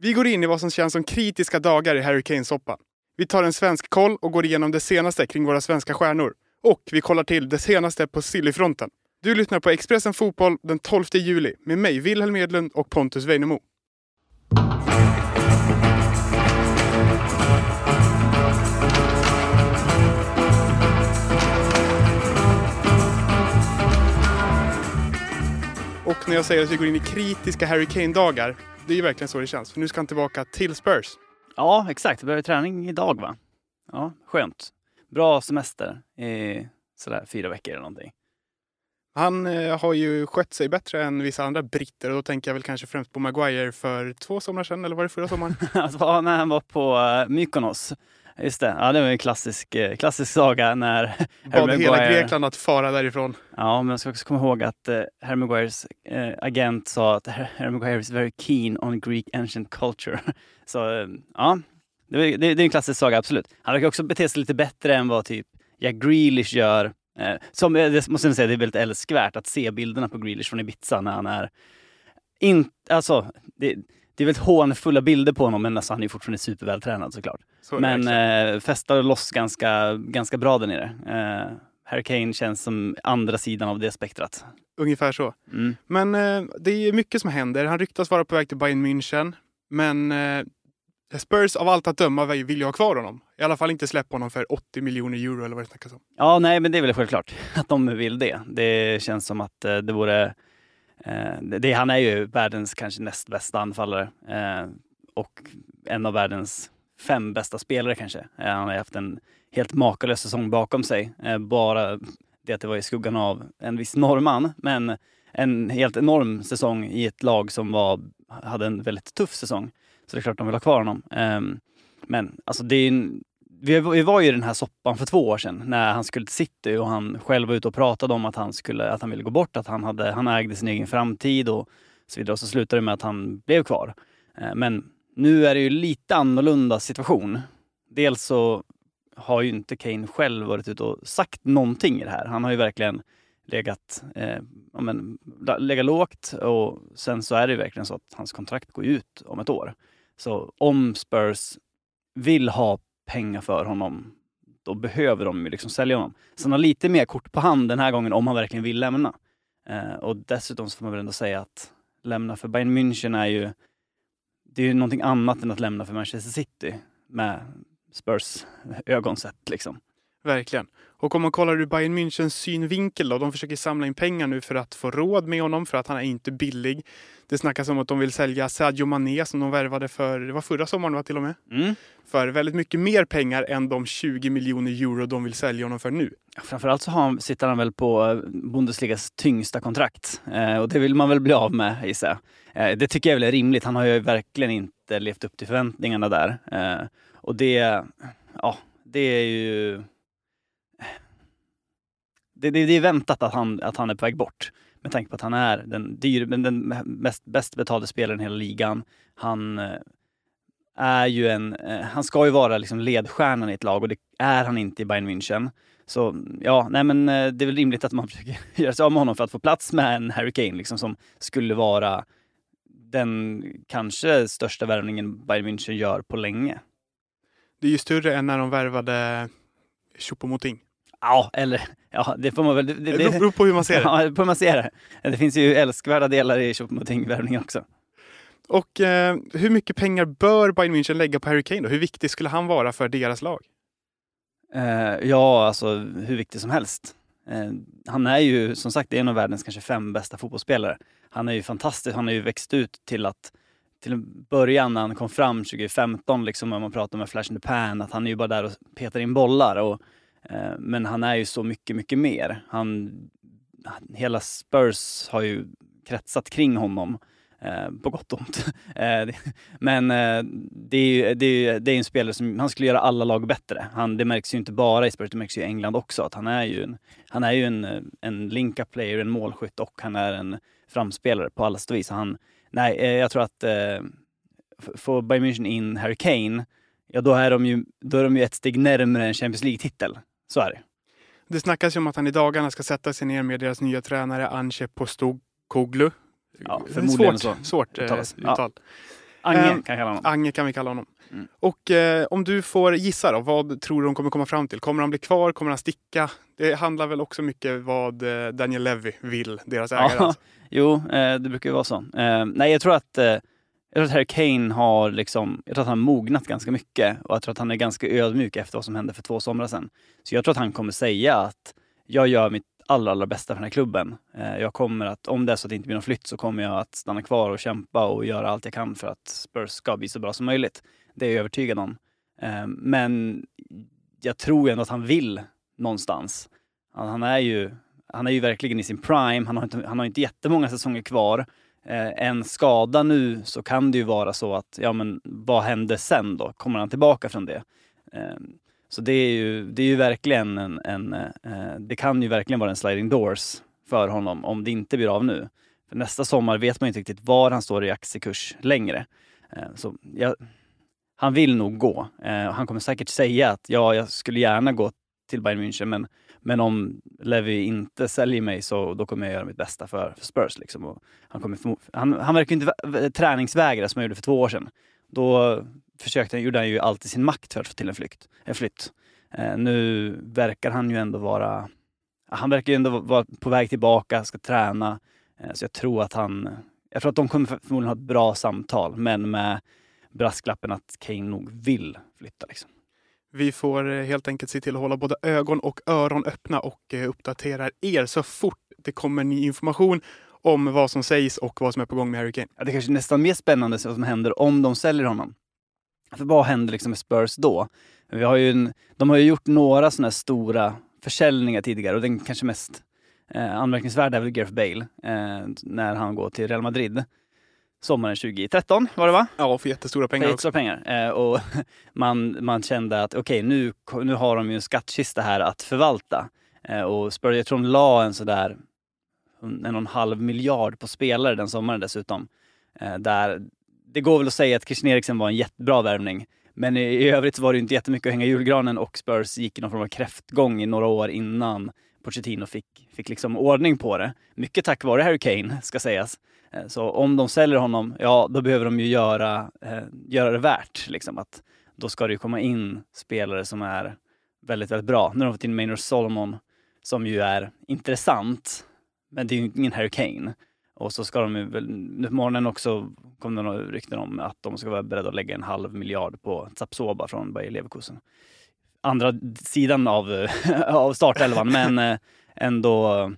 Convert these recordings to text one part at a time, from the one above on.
Vi går in i vad som känns som kritiska dagar i Harry Kane-soppan. Vi tar en svensk koll och går igenom det senaste kring våra svenska stjärnor. Och vi kollar till det senaste på Sillyfronten. Du lyssnar på Expressen Fotboll den 12 juli med mig, Wilhelm Edlund och Pontus Weinemo. Och när jag säger att vi går in i kritiska Harry Kane-dagar, det är ju verkligen så det känns. För nu ska han tillbaka till Spurs. Ja, exakt. Det börjar träning idag va? Ja, skönt. Bra semester i sådär fyra veckor eller någonting. Han eh, har ju skött sig bättre än vissa andra britter och då tänker jag väl kanske främst på Maguire för två somrar sedan, eller var det förra sommaren? alltså, när han var på uh, Mykonos. Just det, ja, det var en klassisk, eh, klassisk saga när Bad hela Grekland att fara därifrån. Ja, men jag ska också komma ihåg att uh, Harry Maguires uh, agent sa att Harry Maguire is very keen on Greek ancient culture. Så uh, ja, det, det, det, är en klassisk saga, absolut. Han verkar också bete sig lite bättre än vad typ Jack Grealish gör. Som, det måste jag säga, det är väldigt älskvärt att se bilderna på Grealish från Ibiza när han är... In, alltså, det, det är väldigt hånfulla bilder på honom, men alltså, han är fortfarande supervältränad såklart. Så men eh, festar loss ganska, ganska bra där nere. Eh, Harry Kane känns som andra sidan av det spektrat. Ungefär så. Mm. Men eh, det är mycket som händer. Han ryktas vara på väg till Bayern München. Men eh, Spurs av allt att döma vill ju ha kvar honom. I alla fall inte släppa honom för 80 miljoner euro eller vad det snackas om. Ja, nej, men det är väl självklart att de vill det. Det känns som att eh, det vore... Eh, det, han är ju världens kanske näst bästa anfallare eh, och en av världens fem bästa spelare kanske. Eh, han har haft en helt makalös säsong bakom sig. Eh, bara det att det var i skuggan av en viss norrman, men en helt enorm säsong i ett lag som var, hade en väldigt tuff säsong. Så det är klart de vill ha kvar honom. Ehm, men alltså det är en, vi, vi var ju i den här soppan för två år sedan när han skulle till City och han själv var ute och pratade om att han, skulle, att han ville gå bort, att han, hade, han ägde sin egen framtid och så vidare. Och så slutade det med att han blev kvar. Eh, men nu är det ju lite annorlunda situation. Dels så har ju inte Kane själv varit ute och sagt någonting i det här. Han har ju verkligen legat, eh, ja, men, legat lågt och sen så är det verkligen så att hans kontrakt går ut om ett år. Så om Spurs vill ha pengar för honom, då behöver de ju liksom sälja honom. Så han har lite mer kort på hand den här gången om han verkligen vill lämna. Eh, och dessutom så får man väl ändå säga att lämna för Bayern München är ju, det är ju någonting annat än att lämna för Manchester City med Spurs ögon sett liksom. Verkligen. Och om man kollar ur Bayern Münchens synvinkel då, de försöker samla in pengar nu för att få råd med honom för att han är inte billig. Det snackas om att de vill sälja Sadio Mané som de värvade för, det var förra sommaren va, till och med? Mm. För väldigt mycket mer pengar än de 20 miljoner euro de vill sälja honom för nu. Framförallt så han, sitter han väl på eh, Bundesligas tyngsta kontrakt eh, och det vill man väl bli av med gissar jag. Eh, det tycker jag är rimligt. Han har ju verkligen inte levt upp till förväntningarna där. Eh, och det, ja, det är ju det, det, det, är väntat att han, att han är på väg bort. Med tanke på att han är den, dyr, den mest, bäst betalde spelaren i hela ligan. Han eh, är ju en, eh, han ska ju vara liksom ledstjärnan i ett lag och det är han inte i Bayern München. Så ja, nej men eh, det är väl rimligt att man försöker göra sig av med honom för att få plats med en Harry Kane liksom, som skulle vara den kanske största värvningen Bayern München gör på länge. Det är ju större än när de värvade Choupo-Moting. Ja, eller ja, det får man väl... Det, det, det beror på hur man ser det. Ja, på hur man ser det. Det finns ju älskvärda delar i Choupo-Moting-värvningen också. Och eh, hur mycket pengar bör Bayern München lägga på Harry Kane då? Hur viktig skulle han vara för deras lag? Eh, ja, alltså hur viktig som helst. Eh, han är ju som sagt en av världens kanske fem bästa fotbollsspelare. Han är ju fantastisk. Han har ju växt ut till att till början när han kom fram 2015, liksom, när man pratar med Flash in the Pan, att han är ju bara där och petar in bollar. Och Eh, men han är ju så mycket, mycket mer. Han, hela Spurs har ju kretsat kring honom. Eh, på gott och ont. Eh, men eh, det är ju det är, det är en spelare som, han skulle göra alla lag bättre. Han, det märks ju inte bara i Spurs, det märks ju i England också att han är ju en, han är ju en, en link-up player, en målskytt och han är en framspelare på alla sätt och vis. Han, nej, eh, jag tror att får Bayern München in Harry Kane, ja då är de ju, då är de ju ett steg närmare en Champions League-titel. Så är det. Det snackas ju om att han i dagarna ska sätta sig ner med deras nya tränare Anche Postoglu. Ja, förmodligen svårt, så. Svårt eh, uttal. Ja. Ange Ehm, kan jag kalla honom. Ange kan vi kalla honom. Mm. Och eh, om du får gissa då, vad tror du de kommer komma fram till? Kommer han bli kvar? Kommer han sticka? Det handlar väl också mycket vad eh, Daniel Levy vill, deras ägare. Ja, Alltså. jo, eh, det brukar ju vara så. Eh, nej, jag tror att eh, jag tror att Harry Kane har liksom, jag tror att han har mognat ganska mycket och jag tror att han är ganska ödmjuk efter vad som hände för två somrar sedan. Så jag tror att han kommer säga att jag gör mitt allra, allra bästa för den här klubben. Eh, jag kommer att, om det är så att det inte blir någon flytt så kommer jag att stanna kvar och kämpa och göra allt jag kan för att Spurs ska bli så bra som möjligt. Det är jag övertygad om. Eh, men jag tror ändå att han vill någonstans. Han han är ju, han är ju verkligen i sin prime. Han har inte, han har inte jättemånga säsonger kvar. Eh, en skada nu så kan det ju vara så att, ja men vad händer sen då? Kommer han tillbaka från det? Ehm, så det är ju, det är ju verkligen en, en eh, det kan ju verkligen vara en sliding doors för honom om det inte blir av nu. För nästa sommar vet man inte riktigt var han står i aktiekurs längre. Ehm, så jag, han vill nog gå. Ehm, han kommer säkert säga att ja, jag skulle gärna gå till Bayern München men men om Levi inte säljer mig så då kommer jag göra mitt bästa för, för Spurs. Liksom. Och han, kommer han, han verkar inte träningsvägra som han gjorde för två år sedan. Då försökte gjorde han ju allt i sin makt för att få till en, flykt, en flytt. Eh, nu verkar han ju ändå vara... Han verkar ju ändå vara på väg tillbaka, ska träna. Eh, så jag tror att han... Jag tror att de kommer förmodligen ha ett bra samtal, men med brasklappen att Kane nog vill flytta. Liksom. Vi får eh, helt enkelt se till att hålla både ögon och öron öppna och uppdaterar uppdatera er så fort det kommer ny information om vad som sägs och vad som är på gång med Harry Kane. Ja, det kanske är nästan mer spännande vad som händer om de säljer honom. För vad händer liksom med Spurs då? Vi har ju en, de har ju gjort några sådana här stora försäljningar tidigare och den kanske mest eh, anmärkningsvärda är väl Gareth Bale eh, när han går till Real Madrid. Sommaren 2013 var det va? Ja, för jättestora pengar För extra pengar. Eh, och man, man kände att okej, nu, nu har de ju en skattkista här att förvalta. Eh, och Spurs, jag tror de la en sådär en och en halv miljard på spelare den sommaren dessutom. Eh, där, det går väl att säga att Christian Eriksen var en jättebra värvning. Men i, i övrigt var det inte jättemycket att hänga julgranen och Spurs gick i någon form av kräftgång i några år innan Pochettino fick, fick liksom ordning på det. Mycket tack vare Harry Kane, ska sägas. Eh, så om de säljer honom, ja då behöver de ju göra, eh, göra det värt. Liksom, att då ska det ju komma in spelare som är väldigt, väldigt bra. Nu har de fått in Maynard Solomon som ju är intressant, men det är ju ingen Harry Kane. Och så ska de ju väl, nu på morgonen också kom det några rykten om att de ska vara beredda att lägga en halv miljard på Zapsoba från Bayer Leverkusen. Andra sidan av, av startelvan, men eh, ändå,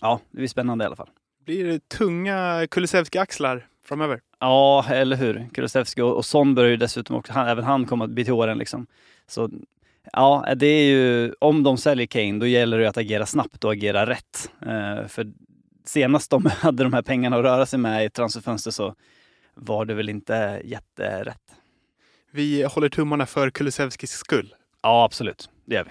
ja, det blir spännande i alla fall. Blir det tunga Kulusevski-axlar framöver? Ja, eller hur? Kulusevski och, och Son börjar ju dessutom också, han, även han kommer att bli till åren liksom. Så ja, det är ju, om de säljer Kane, då gäller det att agera snabbt och agera rätt. Eh, för senast de hade de här pengarna att röra sig med i transferfönster så var det väl inte jätterätt. Vi håller tummarna för Kulusevskis skull. Ja, absolut. Det gör vi.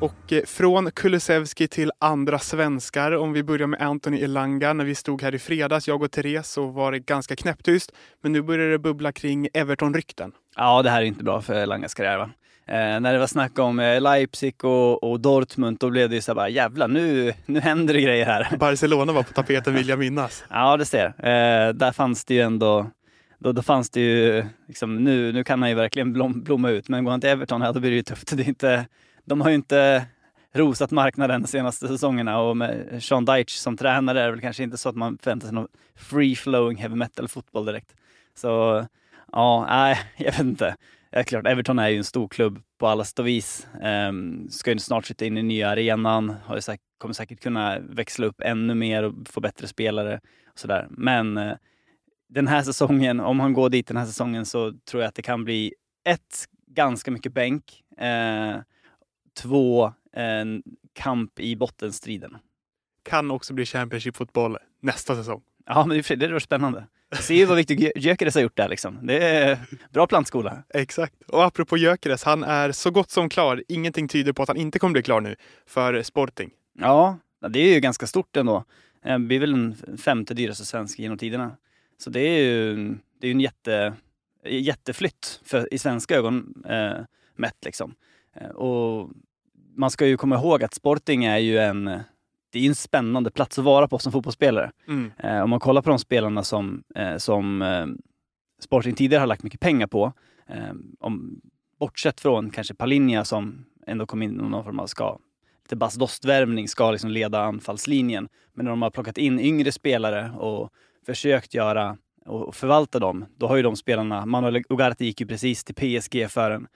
Och eh, från Kulusevski till andra svenskar. Om vi börjar med Anthony Elanga. När vi stod här i fredags, jag och Therese, så var det ganska knäpptyst. Men nu börjar det bubbla kring Everton-rykten. Ja, det här är inte bra för Langas karriär va? Eh, när det var snack om eh, Leipzig och, och Dortmund, då blev det ju så här bara jävlar, nu, nu händer det grejer här. Barcelona var på tapeten vill jag minnas. Ja, det ser. Eh, där fanns det ju ändå, då, då fanns det ju, liksom, nu, nu kan han ju verkligen blom, blomma ut, men går han till Everton, ja, då blir det ju tufft. Det är inte, de har ju inte rosat marknaden de senaste säsongerna och med Sean Deitch som tränare är det väl kanske inte så att man förväntar sig någon free-flowing heavy metal-fotboll direkt. Så ja, nej, jag vet inte. Ja, klart, Everton är ju en stor klubb på alla sätt och vis. Ehm, ska ju snart sitta in i nya arenan, har ju säkert, kommer säkert kunna växla upp ännu mer och få bättre spelare. Och sådär. Men eh, den här säsongen, om han går dit den här säsongen så tror jag att det kan bli ett, ganska mycket bänk. Uh, två, en kamp i bottenstriden. Kan också bli Championship-fotboll nästa säsong. Ja, men det är spännande. Se ju vad Viktor Gyökeres har gjort där liksom. Det är bra plantskola. Exakt. Och apropå Gyökeres, han är så gott som klar. Ingenting tyder på att han inte kommer bli klar nu för Sporting. Ja, det är ju ganska stort ändå. Det eh, blir väl den femte dyraste svensk genom tiderna. Så det är ju det är en jätte, jätteflytt för, i svenska ögon eh, mätt. Liksom. Eh, och man ska ju komma ihåg att Sporting är ju en, det är en spännande plats att vara på som fotbollsspelare. Mm. Eh, om man kollar på de spelarna som, eh, som eh, Sporting tidigare har lagt mycket pengar på, om, bortsett från kanske Palinja som ändå kom in i någon form av ska lite Bas Dost-värvning ska liksom leda anfallslinjen. Men när de har plockat in yngre spelare och försökt göra och förvalta dem, då har ju de spelarna, Manuel Ugarte gick ju precis till PSG för en,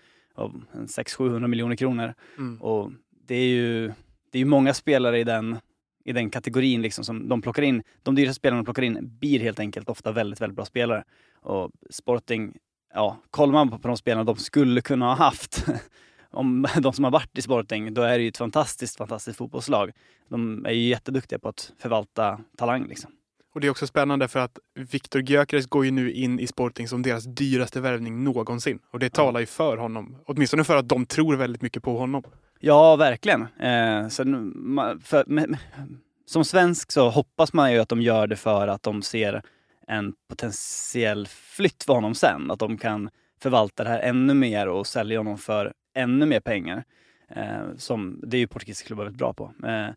en 600-700 miljoner kronor. Mm. Och det är ju det är många spelare i den, i den kategorin liksom som de plockar in. De dyraste spelarna de plockar in blir helt enkelt ofta väldigt, väldigt bra spelare. Och Sporting, ja, kollar man på de spelarna de skulle kunna ha haft om de som har varit i Sporting, då är det ju ett fantastiskt, fantastiskt fotbollslag. De är ju jätteduktiga på att förvalta talang liksom. Och det är också spännande för att Viktor Gyökeres går ju nu in i Sporting som deras dyraste värvning någonsin. Och det talar ju för honom. Åtminstone för att de tror väldigt mycket på honom. Ja, verkligen. Eh, så, för, med, som svensk så hoppas man ju att de gör det för att de ser en potentiell flytt för honom sen. Att de kan förvalta det här ännu mer och sälja honom för ännu mer pengar. Eh, som, det är ju portugisiska klubbar väldigt bra på. Eh,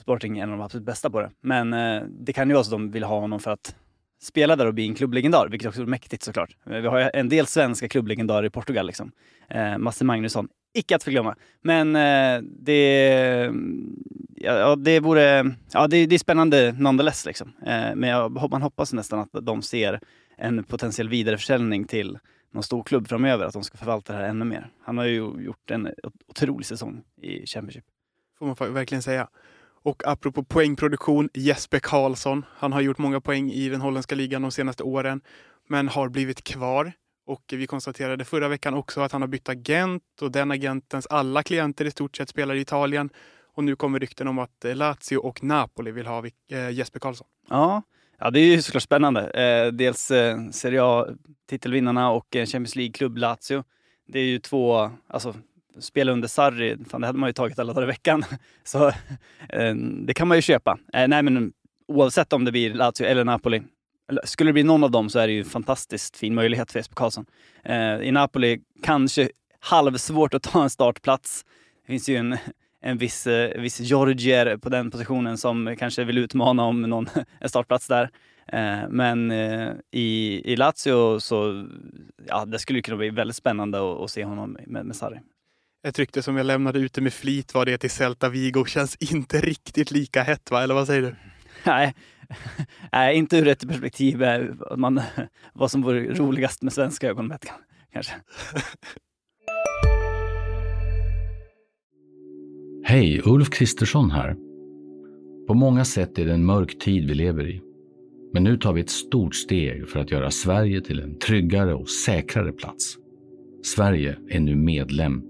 Sporting är en av de absolut bästa på det. Men eh, det kan ju vara så att de vill ha honom för att spela där och bli en klubblegendar, vilket också är mäktigt såklart. Vi har ju en del svenska klubblegendarer i Portugal. Liksom. Eh, Masse Magnusson, icke att förglömma. Men eh, det, ja, det vore, ja det, det är spännande nonetheless. Liksom. Eh, men jag, man hoppas nästan att de ser en potentiell vidareförsäljning till någon stor klubb framöver, att de ska förvalta det här ännu mer. Han har ju gjort en otrolig säsong i Championship. Får man verkligen säga. Och apropå poängproduktion, Jesper Karlsson. Han har gjort många poäng i den holländska ligan de senaste åren, men har blivit kvar. Och vi konstaterade förra veckan också att han har bytt agent och den agentens alla klienter i stort sett spelar i Italien. Och nu kommer rykten om att eh, Lazio och Napoli vill ha eh, Jesper Karlsson. Ja, Ja, det är ju såklart spännande. Eh, dels Serie A-titelvinnarna och en Champions League-klubb Lazio. Det är ju två, alltså spela under Sarri, fan det hade man ju tagit alla dagar i veckan. Så eh, det kan man ju köpa. Eh, nej men oavsett om det blir Lazio eller Napoli, skulle det bli någon av dem så är det ju en fantastiskt fin möjlighet för Jesper Karlsson. Eh, I Napoli kanske halvsvårt att ta en startplats. Det finns ju en en viss, eh, viss Georgier på den positionen som kanske vill utmana om någon, en startplats där. Eh, men eh, i, i Lazio så ja, det skulle kunna bli väldigt spännande att, att se honom med, med Sarri. Ett rykte som jag lämnade ute med flit var det till Celta Vigo. Känns inte riktigt lika hett va? Eller vad säger du? Nej, Nej inte ur ett perspektiv man, vad som vore roligast med svenska ögon mätt kanske. Hej, Ulf Kristersson här. På många sätt är det en mörk tid vi lever i. Men nu tar vi ett stort steg för att göra Sverige till en tryggare och säkrare plats. Sverige är nu medlem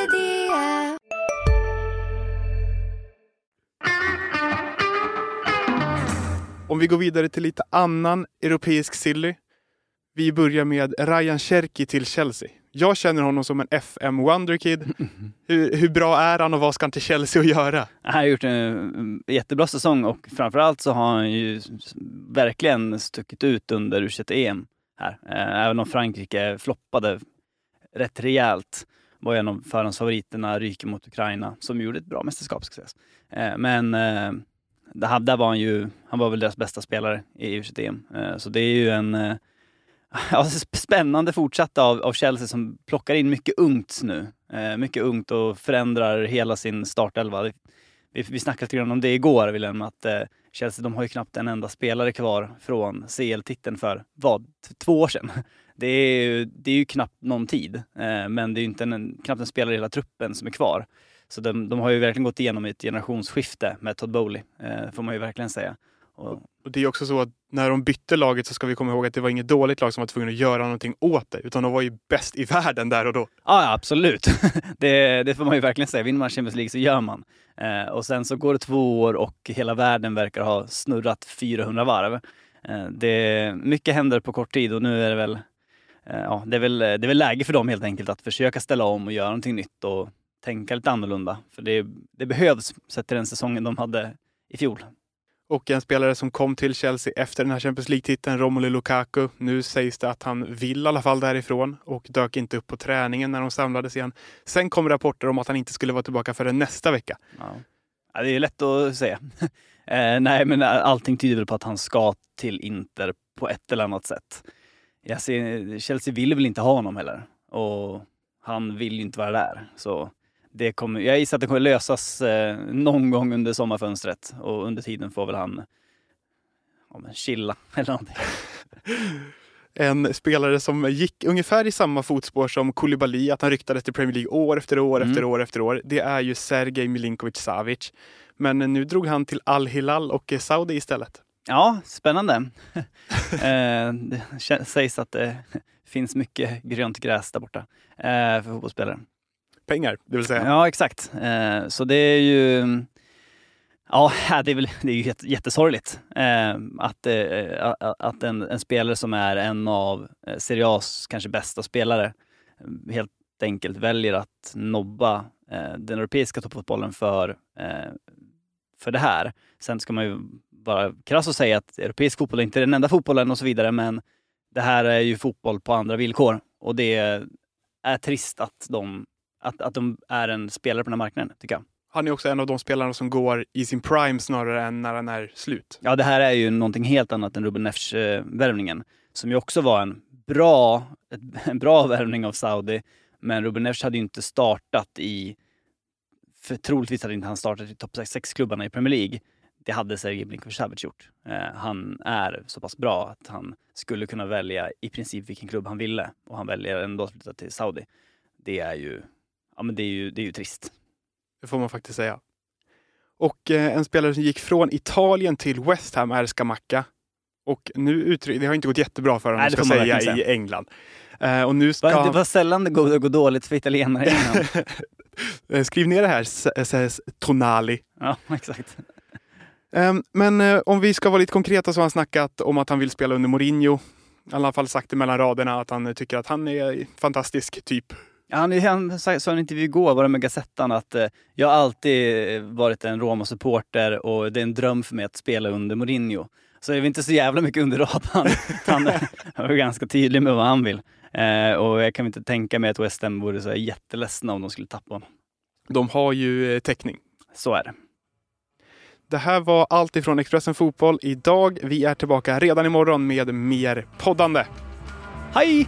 Om vi går vidare till lite annan europeisk silly. Vi börjar med Ryan Cherki till Chelsea. Jag känner honom som en FM Wonderkid. Hur, hur bra är han och vad ska han till Chelsea att göra? Han har gjort en jättebra säsong och framförallt så har han ju verkligen stuckit ut under U21-EM här. Eh, även om Frankrike floppade rätt rejält var en av förhandsfavoriterna, ryker mot Ukraina, som gjorde ett bra mästerskap. Eh, men eh, där var han ju, han var väl deras bästa spelare i U21-EM. Eh, så det är ju en eh, ja, spännande fortsatt av, av Chelsea som plockar in mycket ungt nu. Eh, mycket ungt och förändrar hela sin startelva. Vi, vi snackade lite grann om det igår, Wilhelm, att eh, Chelsea de har ju knappt en enda spelare kvar från CL-titeln för vad, två år sedan. Det är ju, det är ju knappt någon tid, eh, men det är ju inte en, knappt en spelare i hela truppen som är kvar. Så de, de har ju verkligen gått igenom ett generationsskifte med Todd Bowley, eh, får man ju verkligen säga. Och, Och det är också så att när de bytte laget så ska vi komma ihåg att det var inget dåligt lag som var tvungen att göra någonting åt det, utan de var ju bäst i världen där och då. Ja, absolut. det, det får man ju verkligen säga. Vinner man Champions League så gör man. Eh, och sen så går det två år och hela världen verkar ha snurrat 400 varv. Eh, det, mycket händer på kort tid och nu är det väl, eh, ja, det är väl, det är väl läge för dem helt enkelt att försöka ställa om och göra någonting nytt och tänka lite annorlunda. För det, det behövs sett till den säsongen de hade i fjol. Och en spelare som kom till Chelsea efter den här Champions League-titeln, Romelu Lukaku. Nu sägs det att han vill i alla fall därifrån och dök inte upp på träningen när de samlades igen. Sen kom rapporter om att han inte skulle vara tillbaka förrän nästa vecka. Ja. Ja, det är lätt att säga. eh, nej, men allting tyder väl på att han ska till Inter på ett eller annat sätt. Jag ser, Chelsea vill väl inte ha honom heller och han vill ju inte vara där. Så det kommer, jag gissar att det kommer lösas eh, någon gång under sommarfönstret och under tiden får väl han ja, men chilla eller någonting. En spelare som gick ungefär i samma fotspår som Koulibaly, att han ryktades till Premier League år efter år Mm. efter år efter år. Det är ju Sergej Milinkovic Savic. Men nu drog han till Al-Hilal och Saudi istället. Ja, spännande. eh, det sägs att det finns mycket grönt gräs där borta eh, för fotbollsspelare. Pengar, det vill säga. Ja, exakt. Eh, så det är ju... Ja, det är, väl, det är ju jättesorgligt eh, att, eh, eh, att en, en spelare som är en av eh, Serie A's kanske bästa spelare eh, helt enkelt väljer att nobba eh, den europeiska toppfotbollen för, eh, för det här. Sen ska man ju vara krass och säga att europeisk fotboll är inte den enda fotbollen och så vidare, men det här är ju fotboll på andra villkor och det är trist att de, att, att de är en spelare på den här marknaden, tycker jag. Han är också en av de spelarna som går i sin prime snarare än när han är slut. Ja, det här är ju någonting helt annat än Ruben Neves-värvningen, som ju också var en bra, en bra värvning av Saudi. Men Ruben Neves hade ju inte startat i, för troligtvis hade inte han startat i topp 6-klubbarna i Premier League. Det hade Sergej Milinkovic gjort. Eh, han är så pass bra att han skulle kunna välja i princip vilken klubb han ville och han väljer ändå att flytta till Saudi. Det är ju, ja men det är ju, det är ju trist. Det får man faktiskt säga. Och eh, en spelare som gick från Italien till West Ham är Scamacca. Och nu uttryck, det har inte gått jättebra för honom Nej, ska säga, verkligen i England. Eh, och nu ska... Va, Det var sällan det går, går dåligt för italienare i England. Eh, Skriv ner det här, s- s- Tonali. Ja, exakt. Ehm, Men eh, om vi ska vara lite konkreta så har han snackat om att han vill spela under Mourinho. I alla fall sagt det mellan raderna att han tycker att han är fantastisk typ. Ja, Han, han sa i en intervju igår, var det med Gazettan, att eh, jag har alltid varit en Roma-supporter och det är en dröm för mig att spela under Mourinho. Så det är inte så jävla mycket under radarn. Han, var ganska tydlig med vad han vill. Eh, och jag kan inte tänka mig att West Ham vore så jätteledsna om de skulle tappa honom. De har ju eh, täckning. Så är det. Det här var allt ifrån Expressen Fotboll idag. Vi är tillbaka redan imorgon med mer poddande. Hej!